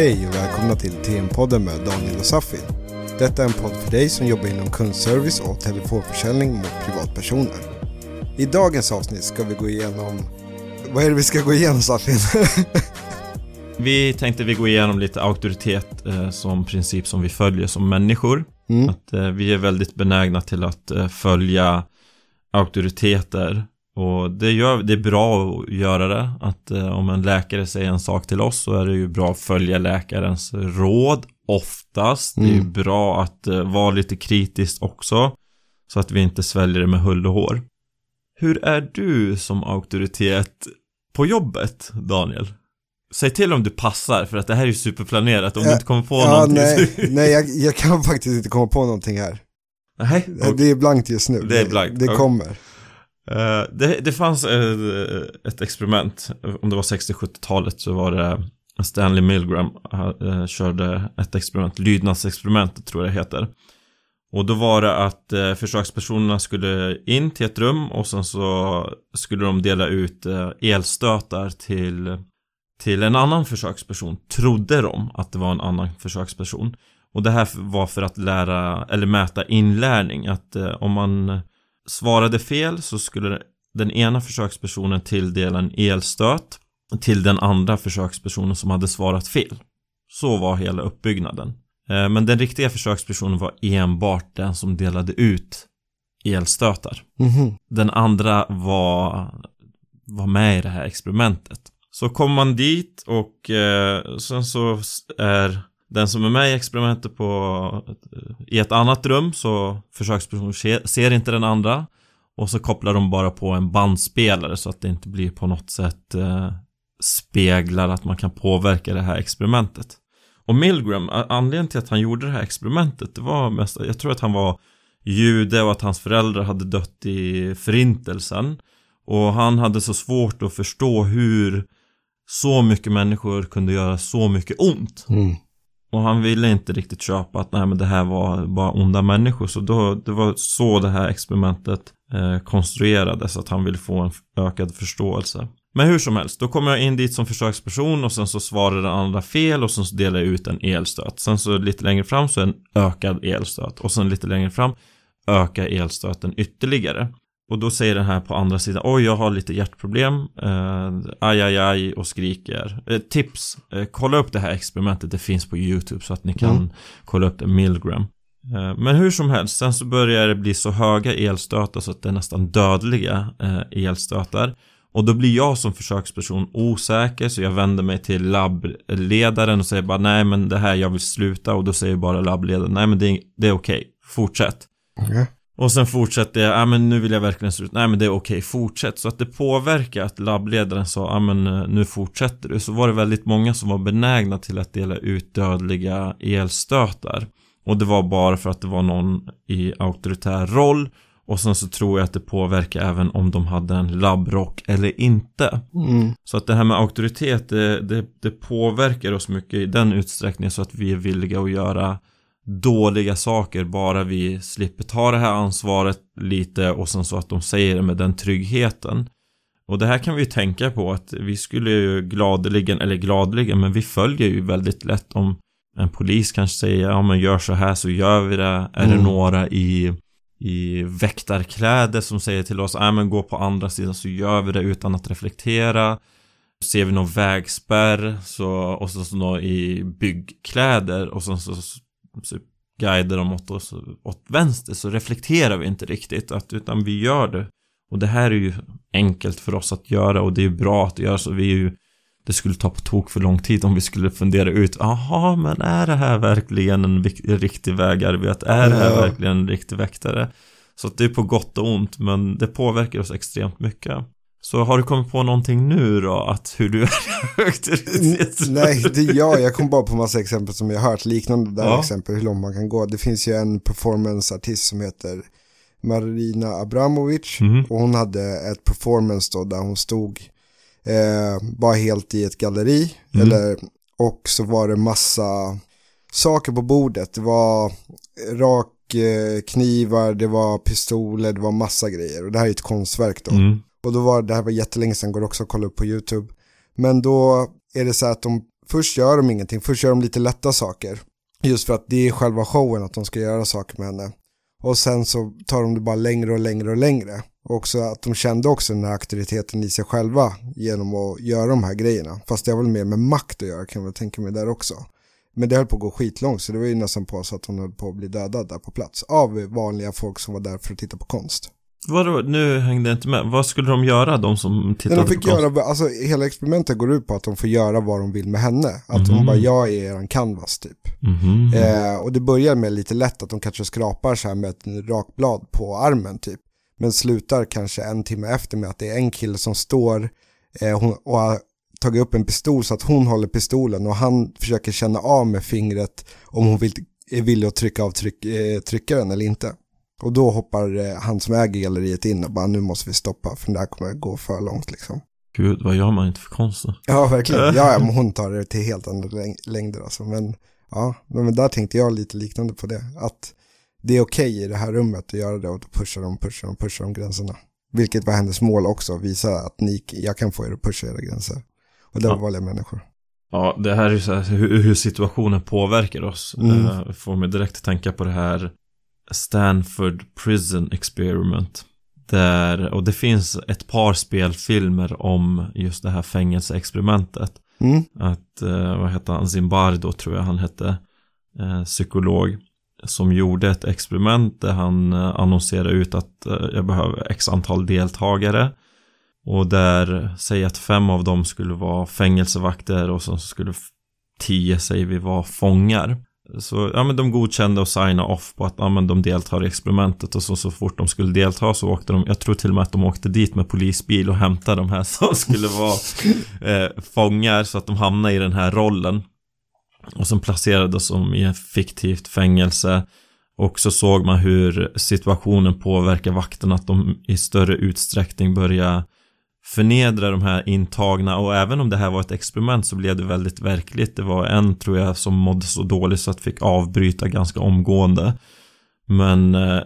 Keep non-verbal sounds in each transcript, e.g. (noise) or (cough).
Hej och välkomna till TM-podden med Daniel och Safi. Detta är en podd för dig som jobbar inom kundservice och telefonförsäljning mot privatpersoner. I dagens avsnitt ska vi gå igenom... Vad är det vi ska gå igenom Safi? (laughs) Vi tänkte vi gå igenom lite auktoritet eh, som princip som vi följer som människor. Mm. Att eh, vi är väldigt benägna till att eh, följa auktoriteter. Och det, gör, det är bra att göra det. Att eh, om en läkare säger en sak till oss så är det ju bra att följa läkarens råd oftast. Det är ju Mm. bra att eh, vara lite kritisk också. Så att vi inte sväljer det med hull och hår. Hur är du som auktoritet på jobbet, Daniel? Säg till om du passar, för att det här är ju superplanerat. Om du Ja, inte kommer på ja, någonting nej, så... (laughs) nej jag, jag kan faktiskt inte komma på någonting här. Nej, Det är blankt just nu. Det är blankt, Det, det okej. kommer. Eh, det, det fanns ett experiment, om det var 60-70-talet så var det Stanley Milgram uh, körde ett experiment, lydnadsexperimentet tror jag det heter. Och då var det att uh, försökspersonerna skulle in till ett rum och sen så skulle de dela ut uh, elstötar till, till en annan försöksperson, trodde de att det var en annan försöksperson. Och det här var för att lära, eller mäta inlärning, att eh, om man svarade fel så skulle den ena försökspersonen tilldela en elstöt till den andra försökspersonen som hade svarat fel. Så var hela uppbyggnaden. Eh, Men den riktiga försökspersonen var enbart den som delade ut elstötar. Mhm. Den andra var, var med i det här experimentet. Så kommer man dit och eh, sen så är den som är med i experimentet på, i ett annat rum så försökspersonen ser, ser inte den andra. Och så kopplar de bara på en bandspelare så att det inte blir på något sätt eh, speglar att man kan påverka det här experimentet. Och Milgram, anledningen till att han gjorde det här experimentet, det var mest, jag tror att han var jude och att hans föräldrar hade dött i förintelsen. Och han hade så svårt att förstå hur så mycket människor kunde göra så mycket ont. Mm. Och han ville inte riktigt köpa att nej men det här var bara onda människor. Så då, det var så det här experimentet eh, konstruerades. Att han ville få en ökad förståelse. Men hur som helst, då kommer jag in dit som försöksperson och sen så svarar den andra fel och sen så delar jag ut en elstöt. Sen så lite längre fram så är en ökad elstöt. Och sen lite längre fram ökar elstöten ytterligare. Och då säger den här på andra sidan Oj, jag har lite hjärtproblem eh, Aj, aj, aj och skriker eh, Tips eh, Kolla upp det här experimentet Det finns på YouTube så att ni kan Mm. kolla upp det Milgram eh, Men hur som helst Sen så börjar det bli så höga elstötar Så att det är nästan dödliga eh, elstötar och då blir jag som försöksperson osäker så jag vänder mig till labbledaren och säger bara nej men det här jag vill sluta och då säger bara labbledaren nej men det är, det är okej, fortsätt. Okej. Och sen fortsätter jag, ja men nu vill jag verkligen sluta, nej men det är okej, fortsätt. Så att det påverkar att labbledaren sa, ja men eh, nu fortsätter du. Så var det väldigt många som var benägna till att dela ut dödliga elstötar. Och det var bara för att det var någon i auktoritär roll. Och sen så tror jag att det påverkar även om de hade en labbrock eller inte. Mm. Så att det här med auktoritet, det, det, det påverkar oss mycket i den utsträckningen så att vi är villiga att göra dåliga saker bara vi slipper ta det här ansvaret lite och sen så att de säger det med den tryggheten. Och det här kan vi ju tänka på att vi skulle ju gladeligen, eller gladeligen, men vi följer ju väldigt lätt om en polis kanske säger ja men gör så här så gör vi det. Är det Mm. några i, i väktarkläder som säger till oss ja men gå på andra sidan så gör vi det utan att reflektera. Ser vi någon vägspärr så, och så, så någon i byggkläder och sen så, så guidar de åt oss åt vänster så reflekterar vi inte riktigt att, utan vi gör det. Och det här är ju enkelt för oss att göra och det är bra att göra så vi är ju det skulle ta på tok för lång tid om vi skulle fundera ut Jaha, men är det här verkligen en riktig vägarbete? Är det här verkligen en riktig väktare? Så det är på gott och ont men det påverkar oss extremt mycket Så har du kommit på någonting nu då? Att hur du (laughs) är auktoritet? Nej, det är jag. Jag kom bara på massa exempel som jag har hört. Liknande där Ja. exempel, hur långt man kan gå. Det finns ju en performanceartist som heter Marina Abramovic. Mhm. Och hon hade ett performance då där hon stod eh, bara helt i ett galleri. Mm. Eller, och så var det massa saker på bordet. Det var rak eh, knivar, det var pistoler, det var massa grejer. Och det här är ett konstverk då. Mm. Och då var det här var jättelänge sedan, går också att kolla upp på YouTube. Men då är det så här att de först gör de ingenting, först gör de lite lätta saker. Just för att det är själva showen att de ska göra saker med henne. Och sen så tar de det bara längre och längre och längre. Och också att de kände också den här auktoriteten i sig själva genom att göra de här grejerna. Fast det har väl mer med makt att göra kan jag tänka mig där också. Men det höll på att gå skitlångt så det var ju nästan på så att hon höll på att bli dödad där på plats. Av vanliga folk som var där för att titta på konst. Vadå, nu hängde jag inte med. Vad skulle de göra, de som tittade de fick på göra, alltså hela experimentet går ut på att de får göra vad de vill med henne. Att Mhm. hon bara, jag är eran canvas typ. Mhm. Eh, och det börjar med lite lätt att de kanske skrapar så här med ett rakblad på armen typ. Men slutar kanske en timme efter med att det är en kille som står eh, hon, och har tagit upp en pistol så att hon håller pistolen och han försöker känna av med fingret om hon vill, är villig att trycka av tryck, eh, tryckaren eller inte. Och då hoppar eh, han som äger galleriet in och bara nu måste vi stoppa för det här kommer gå för långt liksom. Gud, vad gör man inte för konst då? Ja, verkligen. (laughs) Ja, men hon tar det till helt andra läng- längder alltså. Men ja, men där tänkte jag lite liknande på det. Att det är okej i det här rummet att göra det och då pushar de, pushar de, pushar de gränserna. Vilket var hennes mål också, visa att ni, jag kan få er att pusha era gränser. Och det var Ja. vanliga människor. Ja, det här är ju så här, hur, hur situationen påverkar oss. Mm. Eh, får mig direkt tänka på det här Stanford Prison Experiment. Där, och det finns ett par spelfilmer om just det här fängelseexperimentet. Mm, Att, eh, vad hette han, Zimbardo tror jag han hette, eh, psykolog. Som gjorde ett experiment där han eh, annonserade ut att jag behöver x antal deltagare. Och där, säg att fem av dem skulle vara fängelsevakter och så skulle tio, säger vi, vara fångar. Så, ja men de godkände och signade off på att, ja men de deltar i experimentet och så, så fort de skulle delta så åkte de, jag tror till och med att de åkte dit med polisbil och hämtade de här (laughs) som skulle vara eh, fångar så att de hamnade i den här rollen. Och sen placerades de i ett fiktivt fängelse. Och så såg man hur situationen påverkar vakterna, att de i större utsträckning börjar förnedra de här intagna och även om det här var ett experiment så blev det väldigt verkligt. Det var en tror jag som mådde så dåligt så att fick avbryta ganska omgående. Men eh,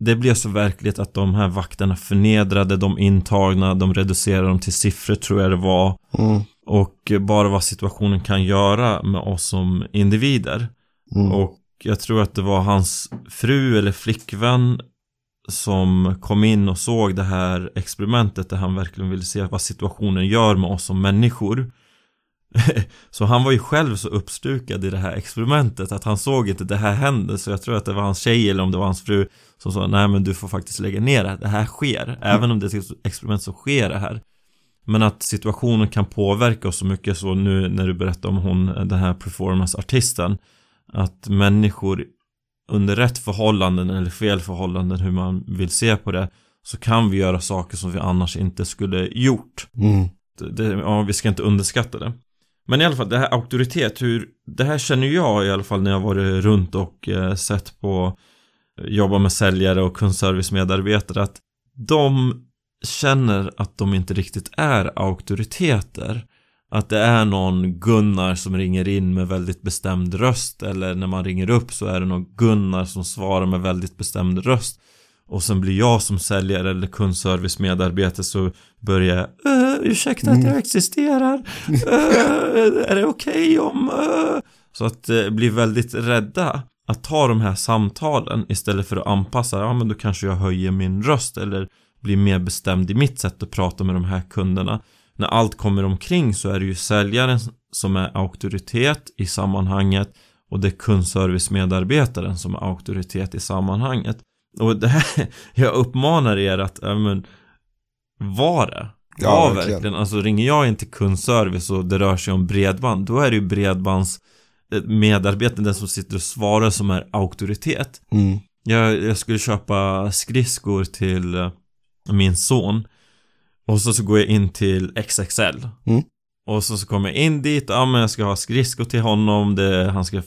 det blev så verkligt att de här vakterna förnedrade de intagna, de reducerade dem till siffror tror jag det var. mm, Och bara vad situationen kan göra med oss som individer. mm. Och jag tror att det var hans fru eller flickvän som kom in och såg det här experimentet där han verkligen ville se vad situationen gör med oss som människor. (laughs) så han var ju själv så uppstukad i det här experimentet att han såg inte det här hända. Så jag tror att det var hans tjej eller om det var hans fru som sa nej men du får faktiskt lägga ner det här, det här sker även om det är ett experiment så sker det här. Men att situationen kan påverka oss så mycket så nu när du berättar om hon, den här performanceartisten att människor under rätt förhållanden eller fel förhållanden hur man vill se på det så kan vi göra saker som vi annars inte skulle gjort. Mm. Det, det, ja, vi ska inte underskatta det. Men i alla fall, det här auktoritet, hur, det här känner jag i alla fall när jag varit runt och eh, sett på jobba med säljare och kundservicemedarbetare att de känner att de inte riktigt är auktoriteter. Att det är någon Gunnar som ringer in med väldigt bestämd röst eller när man ringer upp så är det någon Gunnar som svarar med väldigt bestämd röst. Och sen blir jag som säljare eller kundservicemedarbetare så börjar jag "Eh, Ursäkta att jag existerar. Eh, är det okej om... eh?" Så att eh, bli väldigt rädda att ta de här samtalen istället för att anpassa. Ja men då kanske jag höjer min röst eller blir mer bestämd i mitt sätt att prata med de här kunderna. När allt kommer omkring så är det ju säljaren som är auktoritet i sammanhanget och det är kundservicemedarbetaren som är auktoritet i sammanhanget. Och det här, (laughs) jag uppmanar er att, ja men, var det. Ja, Var verkligen. verkligen. Alltså ringer jag in till kundservice och det rör sig om bredband, då är det ju bredbands eh, medarbetaren, den som sitter och svarar som är auktoritet. Mm. Jag, jag skulle köpa skridskor till eh, min son Och så, så går jag in till XXL Mm. Och så, så kommer jag in dit, ja men jag ska ha skridskor till honom, det, han ska eh,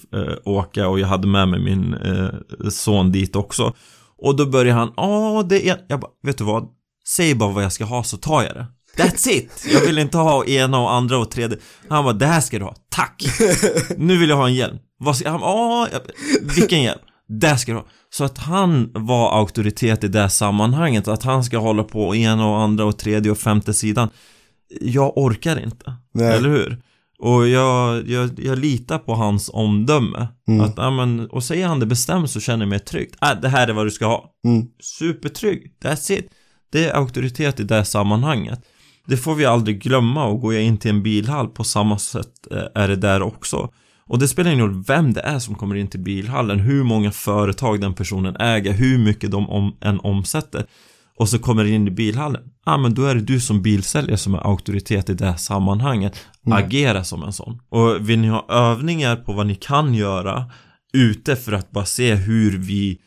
åka och jag hade med mig min eh, son dit också Och då börjar han, ja det är, jag bara, vet du vad? Säg bara vad jag ska ha så tar jag det That's it! Jag vill inte ha ena och andra och tredje Han bara, det här ska du ha, tack! Nu vill jag ha en hjälm Vad ska, han bara, "Ja, vilken hjälm? Det ska du ha Så att han var auktoritet i det sammanhanget Att han ska hålla på ena och andra och tredje och femte sidan Jag orkar inte Nej. eller hur? Och jag, jag, jag litar på hans omdöme. Mm. Att, ja, men, och säger han det bestämt så känner jag mig tryggt. Äh, det här är vad du ska ha. Mm. Supertrygg. That's it. Det är auktoritet i det sammanhanget. Det får vi aldrig glömma och går jag in till en bilhall på samma sätt eh, är det där också. Och det spelar ingen roll vem det är som kommer in till bilhallen, hur många företag den personen äger, hur mycket de om, än omsätter. Och så kommer det in i bilhallen. Ja ah, men då är det du som bilsäljare som är auktoritet i det här sammanhanget. Mm. Agera som en sån. Och vill ni ha övningar på vad ni kan göra ute för att bara se hur vi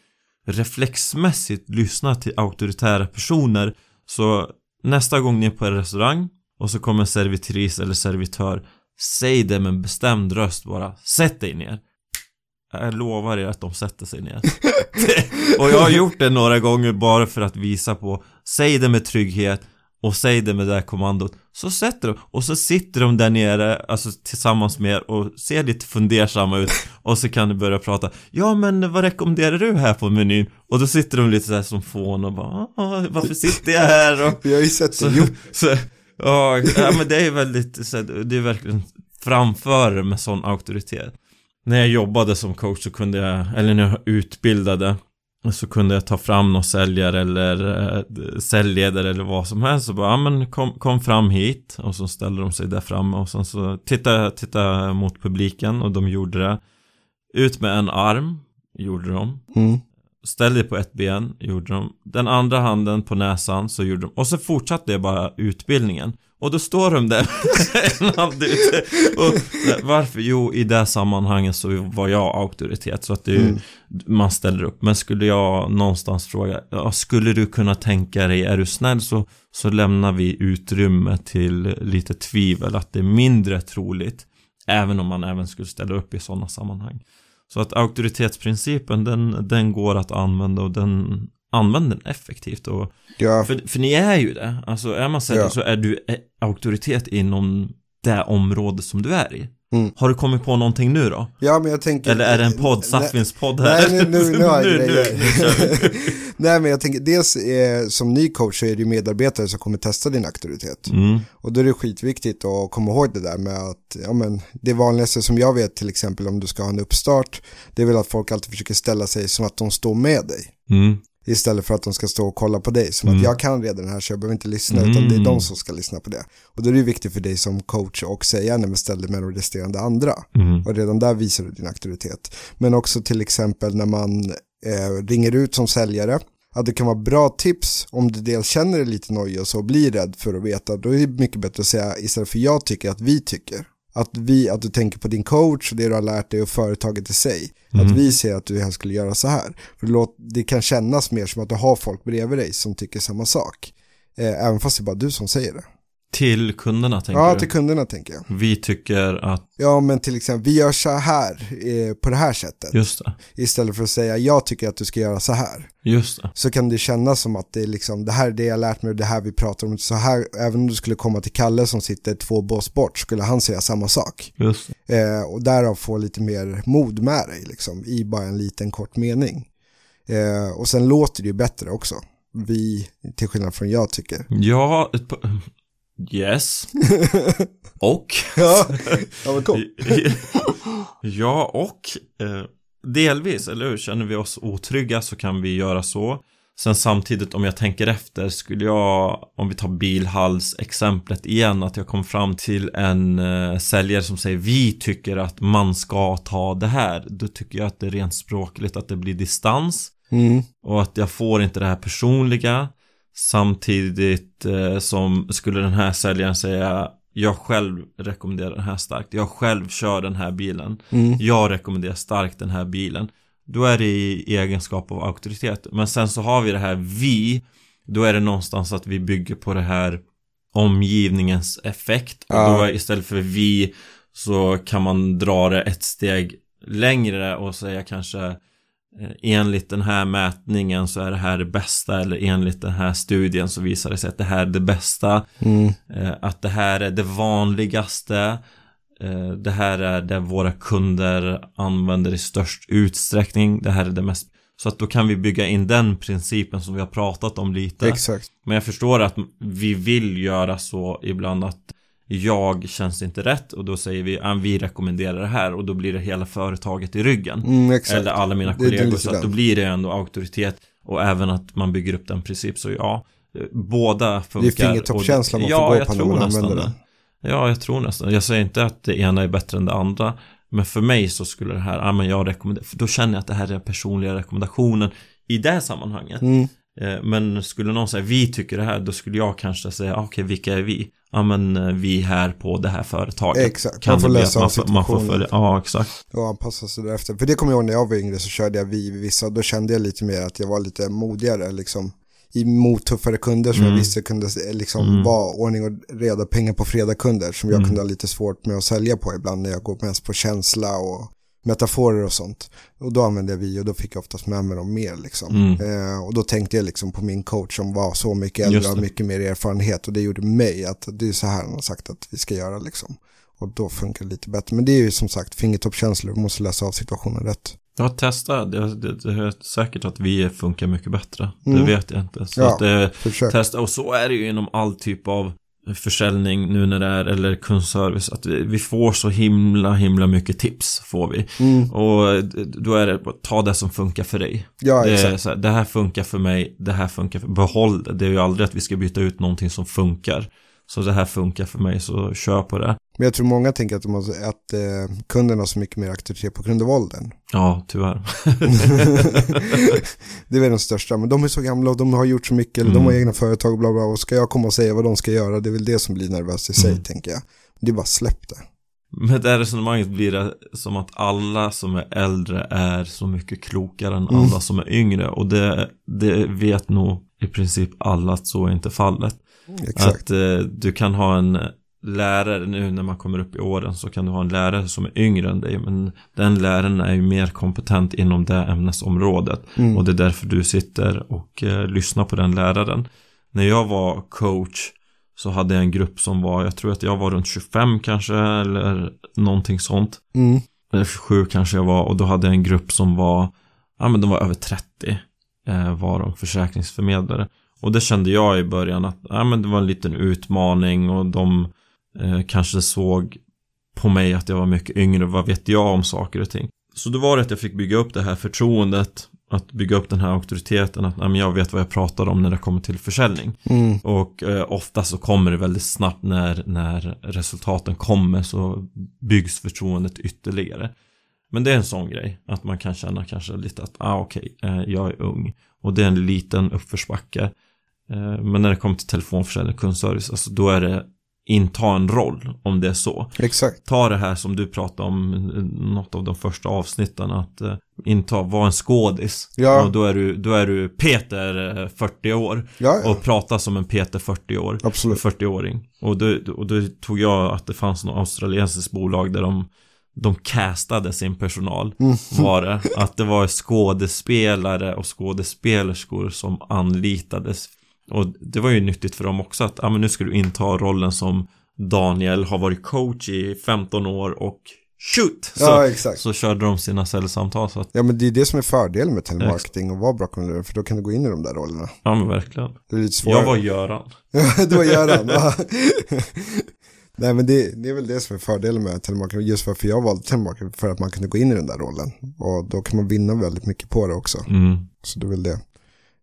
reflexmässigt lyssnar till auktoritära personer så nästa gång ni är på en restaurang och så kommer en servitris eller servitör Säg det med en bestämd röst bara. Sätt dig ner. Jag lovar er att de sätter sig ner. (laughs) Och jag har gjort det några gånger bara för att visa på. Säg det med trygghet och säg det med det här kommandot. Så sätter de och så sitter de där nere Alltså tillsammans med er och ser lite fundersamma ut. Och så kan du börja prata. Ja men vad rekommenderar du här på menyn? Och då sitter de lite så här som fån och bara "Ah, Varför sitter jag här? Och, Vi har ju sett det. Jo, så, ja, men det är väldigt, så, det är verkligen framför med sån auktoritet. När jag jobbade som coach så kunde jag, eller när jag utbildade så kunde jag ta fram någon säljare eller eh, säljledare eller vad som helst och bara, ja men kom, kom fram hit och så ställde de sig där framme och sen så titta, titta mot publiken och de gjorde det. Ut med en arm, gjorde de. mm. Ställ dig på ett ben, gjorde de. Den andra handen på näsan, så gjorde de. Och så fortsatte jag bara utbildningen. Och då står de där en hand ute. Och varför? Jo, i det sammanhanget så var jag auktoritet. Så att det, Mm. man ställer upp. Men skulle jag någonstans fråga, ja, skulle du kunna tänka dig, är du snäll så, så lämnar vi utrymme till lite tvivel att det är mindre troligt. Även om man även skulle ställa upp i sådana sammanhang. Så att auktoritetsprincipen den, den går att använda och den använder den effektivt och Ja, för, för ni är ju det, alltså är man säljare Ja. så är du auktoritet inom det område som du är i Mm. Har du kommit på någonting nu då? ja, men jag tänker... Eller är det en podd, Saffins podd här? Nej, nu, nu, (laughs) nu har jag grejer. (laughs) Nej, men jag tänker, dels eh, som ny coach så är det ju medarbetare som kommer testa din auktoritet. mm, Och då är det skitviktigt att komma ihåg det där med att, ja men, det vanligaste som jag vet till exempel om du ska ha en uppstart, det är väl att folk alltid försöker ställa sig som att de står med dig. mm, Istället för att de ska stå och kolla på dig. Som Mm. att jag kan redan det här så jag behöver inte lyssna utan det är Mm. de som ska lyssna på det. Och då är det viktigt för dig som coach och säga när man ställer med de resterande andra. mm, Och redan där visar du din auktoritet. Men också till exempel när man eh, ringer ut som säljare. Att det kan vara bra tips om du dels känner dig lite nojig och så blir rädd för att veta. Då är det mycket bättre att säga istället för jag tycker att vi tycker. Att, vi, att du tänker på din coach och det du har lärt dig och företaget i sig. Mm. Att vi säger att du helst skulle göra så här. För det, låter, det kan kännas mer som att du har folk bredvid dig som tycker samma sak. Eh, även fast det är bara du som säger det. Till kunderna tänker Ja, du? till kunderna tänker jag. Vi tycker att, Ja, men till exempel, vi gör så här eh, på det här sättet. just det, Istället för att säga, jag tycker att du ska göra så här. just det Så kan det kännas som att det är liksom, det här är det jag lärt mig och det här vi pratar om. Så här, även om du skulle komma till Kalle som sitter två bås bort, skulle han säga samma sak. Just det. Eh, och därav få lite mer mod med dig, liksom, i bara en liten kort mening. Eh, och sen låter det ju bättre också. Vi, till skillnad från jag tycker. Ja, yes (laughs) Och ja, ja men cool. (laughs) Ja, och eh, delvis, eller hur? Känner vi oss otrygga så kan vi göra så. Sen samtidigt, om jag tänker efter, skulle jag, om vi tar bilhallsexemplet igen, att jag kom fram till en eh, säljare som säger vi tycker att man ska ta det här. Då tycker jag att det är rent språkligt att det blir distans. Mm, Och att jag får inte det här personliga Samtidigt eh, som skulle den här säljaren säga Jag själv rekommenderar den här starkt. Jag själv kör den här bilen. Mm, Jag rekommenderar starkt den här bilen. Då är det i egenskap av auktoritet. Men sen så har vi det här vi. Då är det någonstans att vi bygger på det här Omgivningens effekt. Och Ja. då är, istället för vi Så kan man dra det ett steg längre och säga kanske Enligt den här mätningen så är det här det bästa eller enligt den här studien så visar det sig att det här är det bästa. Mm, Eh, Att det här är det vanligaste. Eh, Det här är det våra kunder använder i störst utsträckning. Det här är det mest Så att då kan vi bygga in den principen som vi har pratat om lite. Exakt. Men jag förstår att vi vill göra så ibland att jag känns inte rätt och då säger vi att vi rekommenderar det här och då blir det hela företaget i ryggen. Mm. Eller alla mina Det- det kollegor så att då blir det ändå auktoritet och även att man bygger upp den princip så ja, båda funkar. Det är fingertoppskänsla Och man det- får ja, gå jag på när tror man nästan använder det. den. Ja, jag tror nästan. Jag säger inte att det ena är bättre än det andra. Men för mig så skulle det här, ja men jag rekommenderar, då känner jag att det här är den personliga rekommendationen i det sammanhanget. Mm. Eh, Men skulle någon säga vi tycker det här, då skulle jag kanske säga ah, okej, vilka är vi? Ja men eh, vi här på det här företaget. Exakt, Kan man får läsa man, man får följa, ja exakt. och anpassa sig därefter. För det kommer jag ihåg när jag var yngre så körde jag vi vissa, då kände jag lite mer att jag var lite modigare liksom. Emot tuffare kunder som jag Mm. visste kunde eh, liksom Mm. vara ordning och reda pengar på fredag kunder som jag Mm. kunde ha lite svårt med att sälja på ibland när jag går mest på känsla och metaforer och sånt. Och då använde jag vi och då fick jag oftast med mig dem mer liksom. Mm. Eh, och då tänkte jag liksom på min coach som var så mycket äldre och mycket mer erfarenhet och det gjorde mig att det är så här han har sagt att vi ska göra liksom. Och då funkar det lite bättre. Men det är ju som sagt fingertoppskänslor, du måste läsa av situationen rätt. Ja, testa. Det, det, det är säkert att vi funkar mycket bättre. Mm. Det vet jag inte. Så Ja. att Försök. testa. Och så är det ju inom all typ av försäljning nu när det är, eller kundservice, att vi, vi får så himla, himla mycket tips får vi. Mm. Och då är det, ta det som funkar för dig. Ja, det, exakt. här, det här funkar för mig, det här funkar för Behåll det. Det är ju aldrig att vi ska byta ut någonting som funkar. Så det här funkar för mig, så kör på det. Men jag tror många tänker att, de har, att eh, kunden har så mycket mer auktoritet på grund av åldern. Ja, tyvärr. (laughs) det är väl den största, men de är så gamla och de har gjort så mycket, eller de Mm. har egna företag och bla bla, och ska jag komma och säga vad de ska göra, det är väl det som blir nervöst i sig, Mm. tänker jag. Det är bara släpp det. Med det här resonemanget blir det som att alla som är äldre är så mycket klokare än Mm. alla som är yngre. Och det, det vet nog i princip alla att så är inte fallet. Exakt. Att eh, du kan ha en lärare nu när man kommer upp i åren så kan du ha en lärare som är yngre än dig. Men den läraren är ju mer kompetent inom det ämnesområdet. Mm. Och det är därför du sitter och eh, lyssnar på den läraren. När jag var coach så hade jag en grupp som var, jag tror att jag var runt 25 kanske eller någonting sånt. Mm. Eller 27 kanske jag var och då hade jag en grupp som var, ja men de var över 30 eh, var de försäkringsförmedlare. Och det kände jag i början att, ja men det var en liten utmaning och de eh, kanske såg på mig att jag var mycket yngre, vad vet jag om saker och ting. Så då var det att jag fick bygga upp det här förtroendet, att bygga upp den här auktoriteten, att ja, men jag vet vad jag pratar om när det kommer till försäljning. Mm. Och eh, ofta så kommer det väldigt snabbt när, när resultaten kommer så byggs förtroendet ytterligare. Men det är en sån grej, att man kan känna kanske lite att, ah okej, eh, jag är ung. Och det är en liten uppförsbacke. Eh, men när det kommer till telefonförsäljning och kundservice, alltså då är det inta en roll om det är så. Exakt. Ta det här som du pratade om, eh, något av de första avsnitten, att eh, inta, vara en skådis. Ja. Och då är du, då är du Peter, eh, 40 år. Ja, ja. Och prata som en Peter 40 år. Absolut. 40-åring. Och då, och då tog jag att det fanns något australiensiskt bolag där de de castade sin personal Mm. var det. Att det var skådespelare och skådespelerskor som anlitades. Och det var ju nyttigt för dem också att, ja men nu ska du inta rollen som Daniel har varit coach i 15 år och shoot! Så, Ja, exakt. så körde de sina säljsamtal så att, Ja, men det är det som är fördelen med telemarketing och vara bra kundledare, för då kan du gå in i de där rollerna. ja men verkligen. Det är lite svårare. Jag var Göran. Ja, (laughs) det var Göran. (laughs) Nej, men det, det är väl det som är fördelen med telemarketing, just varför jag valde telemarketing, för att man kunde gå in i den där rollen. Och då kan man vinna väldigt mycket på det också. Mm. Så det är väl det.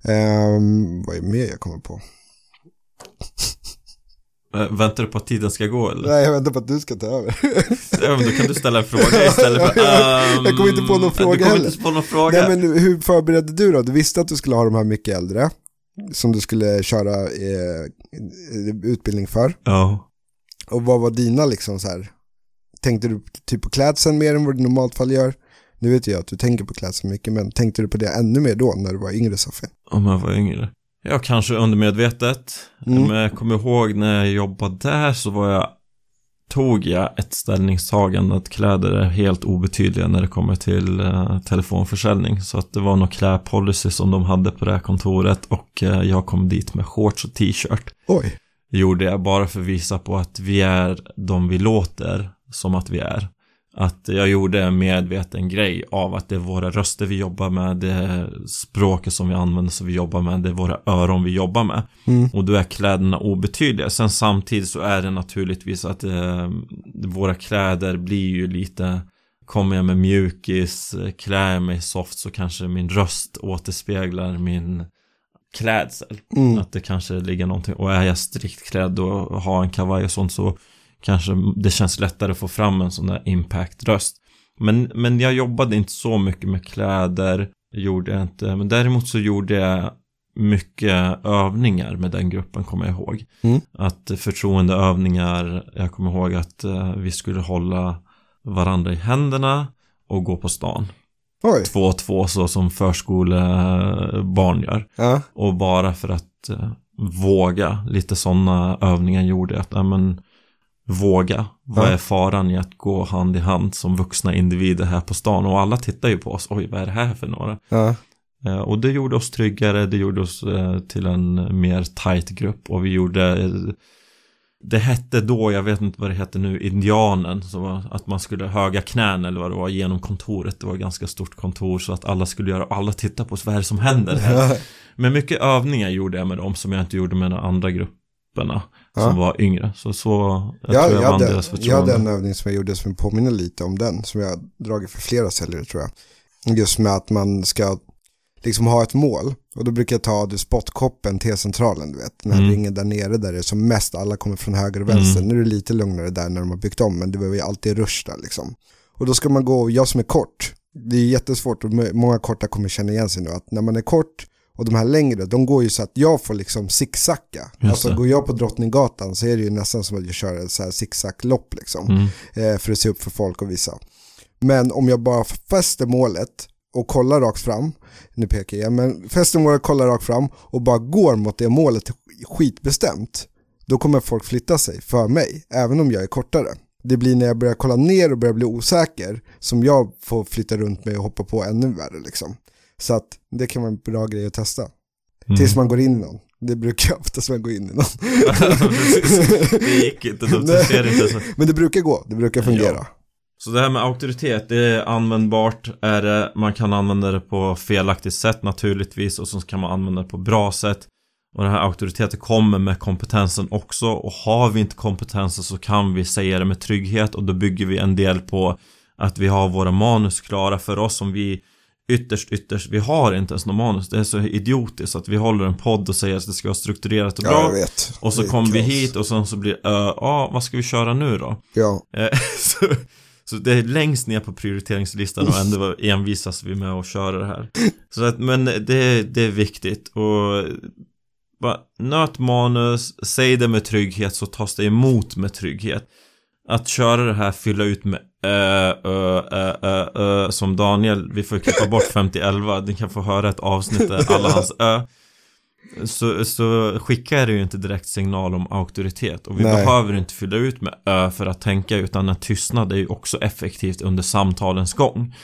Ehm, vad är mer jag kommer på? Väntar du på att tiden ska gå eller? Nej, jag väntar på att du ska ta över. (laughs) Ja, men då kan du ställa en fråga (laughs) istället för Jag ehm, kommer inte på någon fråga Du kommer heller. inte på någon fråga Nej, men hur förberedde du då? Du visste att du skulle ha de här mycket äldre, som du skulle köra eh, utbildning för. Ja Och vad var dina liksom så här? Tänkte du typ på klädseln mer än vad du normalt fall gör? Nu vet jag att du tänker på klädseln mycket, men tänkte du på det ännu mer då när du var yngre Sofie? Om jag var yngre. Ja, kanske undermedvetet. Mm. Men jag kommer ihåg när jag jobbade där så var jag Tog jag ett ställningstagande att kläder är helt obetydliga när det kommer till eh, telefonförsäljning. Så att det var någon klädpolicy som de hade på det här kontoret Och eh, jag kom dit med shorts och t-shirt. Oj, gjorde jag bara för att visa på att vi är de vi låter som att vi är. Att jag gjorde en medveten grej av att det är våra röster vi jobbar med, det är språket som vi använder som vi jobbar med, det är våra öron vi jobbar med. Mm. Och då är kläderna obetydliga. Sen samtidigt så är det naturligtvis att eh, våra kläder blir ju lite Kommer jag med mjukis, klär jag mig soft så kanske min röst återspeglar min klädsel. Mm. Att det kanske ligger någonting, och är jag strikt klädd och har en kavaj och sånt så kanske det känns lättare att få fram en sån där impact-röst. Men, men jag jobbade inte så mycket med kläder, gjorde jag inte. Men däremot så gjorde jag mycket övningar med den gruppen kommer jag ihåg. Mm. Att förtroendeövningar, jag kommer ihåg att eh, vi skulle hålla varandra i händerna och gå på stan. Oj. Två och två så som förskolebarn gör. Ja. Och bara för att eh, våga, lite sådana övningar gjorde att, ja men Våga, vad är faran i att gå hand i hand som vuxna individer här på stan? Och alla tittar ju på oss, oj vad är det här för några? Ja. Eh, Och det gjorde oss tryggare, det gjorde oss eh, till en mer tight grupp. Och vi gjorde eh, Det hette då, jag vet inte vad det heter nu, indianen. Så att man skulle höga knän eller vad det var genom kontoret. Det var ett ganska stort kontor så att alla skulle göra, alla tittade på oss, vad är det som händer här? Men mycket övningar gjorde jag med dem som jag inte gjorde med de andra grupperna Ja. Som var yngre, så så Jag Jag, tror jag, jag, vann deras jag förtroende hade en övning som jag gjorde som påminner lite om den, som jag dragit för flera säljare tror jag. Just med att man ska liksom ha ett mål. Och då brukar jag ta det spottkoppen T-centralen, du vet. Den här Mm. ringen där nere där det är som mest alla kommer från höger och vänster. Mm. Nu är det lite lugnare där när de har byggt om, men det var ju alltid rush där liksom. Och då ska man gå, jag som är kort, det är jättesvårt och många korta kommer känna igen sig nu, att när man är kort och de här längre, de går ju så att jag får liksom zigzacka. Alltså går jag på Drottninggatan så är det ju nästan som att jag kör ett så här zigzag-lopp liksom. mm. Eh, för att se upp för folk och visa. Men om jag bara fäster målet och kollar rakt fram, nu pekar jag, men fäster målet, kollar rakt fram och bara går mot det målet skitbestämt, då kommer folk flytta sig för mig, även om jag är kortare. Det blir när jag börjar kolla ner och börjar bli osäker som jag får flytta runt mig och hoppa på ännu värre liksom. Så att det kan vara en bra grej att testa. Mm. Tills man går in i någon. Det brukar jag (laughs) oftast man går in i någon. (laughs) Det gick inte, de Nej. ser inte så Men det brukar gå, det brukar fungera. Så det här med auktoritet, det är användbart, är det, man kan använda det på felaktigt sätt naturligtvis och så kan man använda det på bra sätt. Och den här auktoriteten kommer med kompetensen också och har vi inte kompetensen så kan vi säga det med trygghet och då bygger vi en del på att vi har våra manus klara för oss som vi ytterst, ytterst, vi har inte ens någon manus. Det är så idiotiskt att vi håller en podd och säger att det ska vara strukturerat och bra. Ja, jag vet. och så kommer vi hit och sen så blir det, uh, ah, vad ska vi köra nu då? Ja, Eh, (laughs) så, så det är längst ner på prioriteringslistan och ändå envisas vi med att köra det här. Så att, men det, det är viktigt och bara nöt manus, säg det med trygghet så tas det emot med trygghet. Att köra det här, fylla ut med ö, ö, ö, som Daniel, vi får klippa bort 5011, ni kan få höra ett avsnitt där alla hans ö. Så, så skickar det ju inte direkt signal om auktoritet och vi Nej. behöver inte fylla ut med ö för att tänka utan en tystnad är ju också effektivt under samtalens gång.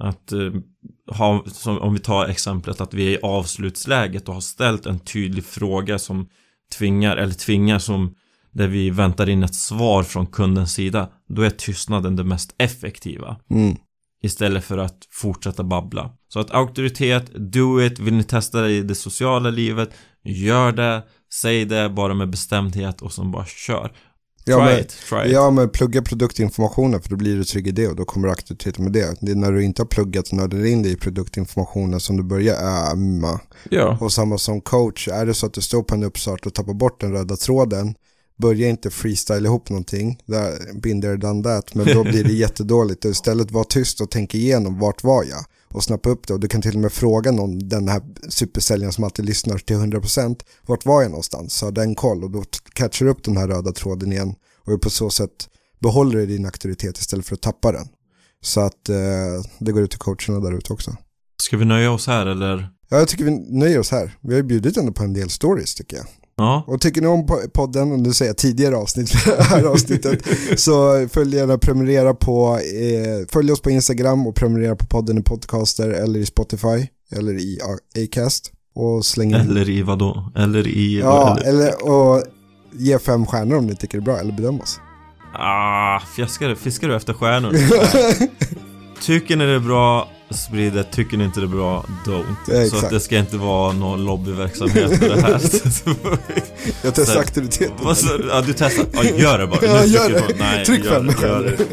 Att eh, ha, som, om vi tar exemplet att vi är i avslutsläget och har ställt en tydlig fråga som tvingar, eller tvingar som där vi väntar in ett svar från kundens sida, då är tystnaden det mest effektiva. mm. Istället för att fortsätta babbla. Så att auktoritet, do it, vill ni testa det i det sociala livet, gör det, säg det bara med bestämdhet och sen bara kör. Try Ja, men- it, try it. Ja, men plugga produktinformationen för då blir du trygg i det och då kommer du auktoritet med det. Det är när du inte har pluggat nördar in dig i produktinformationen som du börjar ömma. Ja. Och samma som coach, är det så att du står på en uppstart och tappar bort den röda tråden, börja inte freestyle ihop någonting, där binder done that, men då blir det (laughs) jättedåligt. Och Istället var tyst och tänk igenom, vart var jag? Och snappa upp det och du kan till och med fråga någon, den här supersäljaren som alltid lyssnar till 100%, vart var jag någonstans? Så har den koll och då catchar du upp den här röda tråden igen och på så sätt behåller du din auktoritet istället för att tappa den. Så att eh, det går ut till coacherna där ute också. Ska vi nöja oss här eller? Ja, jag tycker vi nöjer oss här. Vi har ju bjudit ändå på en del stories tycker jag. Ja. Och tycker ni om po- podden, och nu säger jag tidigare avsnitt, (laughs) här avsnittet, (laughs) så följ gärna prenumerera på, eh, följ oss på Instagram och prenumerera på podden i Podcaster eller i Spotify eller i Acast. Och släng in, Eller i vadå? Eller i... ja, eller, eller, och ge fem stjärnor om ni tycker det är bra eller bedöm oss. Ah, fiskar, fiskar du efter stjärnor? (laughs) Tycker ni det är bra, sprid det. Tycker ni inte det är bra, don't. Ja, så att det ska inte vara någon lobbyverksamhet för det här. (laughs) Jag testar Så- aktiviteten. Vad du? Ja, du testar. Ja, gör det bara. (laughs) Ja, gör det. på- Nej, Tryck gör fem gör det.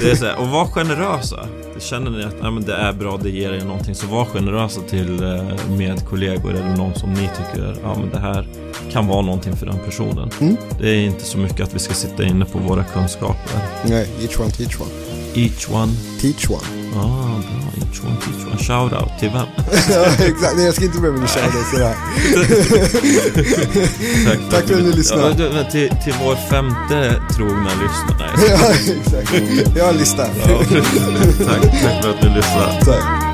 Det är så här, och var generösa. Känner ni att ja, men det är bra, det ger er någonting, så var generösa till eh, med kollegor eller någon som ni tycker ja, men det här kan vara någonting för den personen. Mm. Det är inte så mycket att vi ska sitta inne på våra kunskaper. Nej, each one teach one. Each one. Teach one. Ah, bra. Each one, teach one. Shout out till vem? (laughs) ja, exakt. Nej, jag ska inte börja med köra det sådär. (laughs) Tack, Tack för att ni lyssnade. Ja, till, till vår femte trogna lyssnare. (laughs) Ja, exakt. Jag har en lista. Ja, tack, tack för att ni lyssnade. Tack.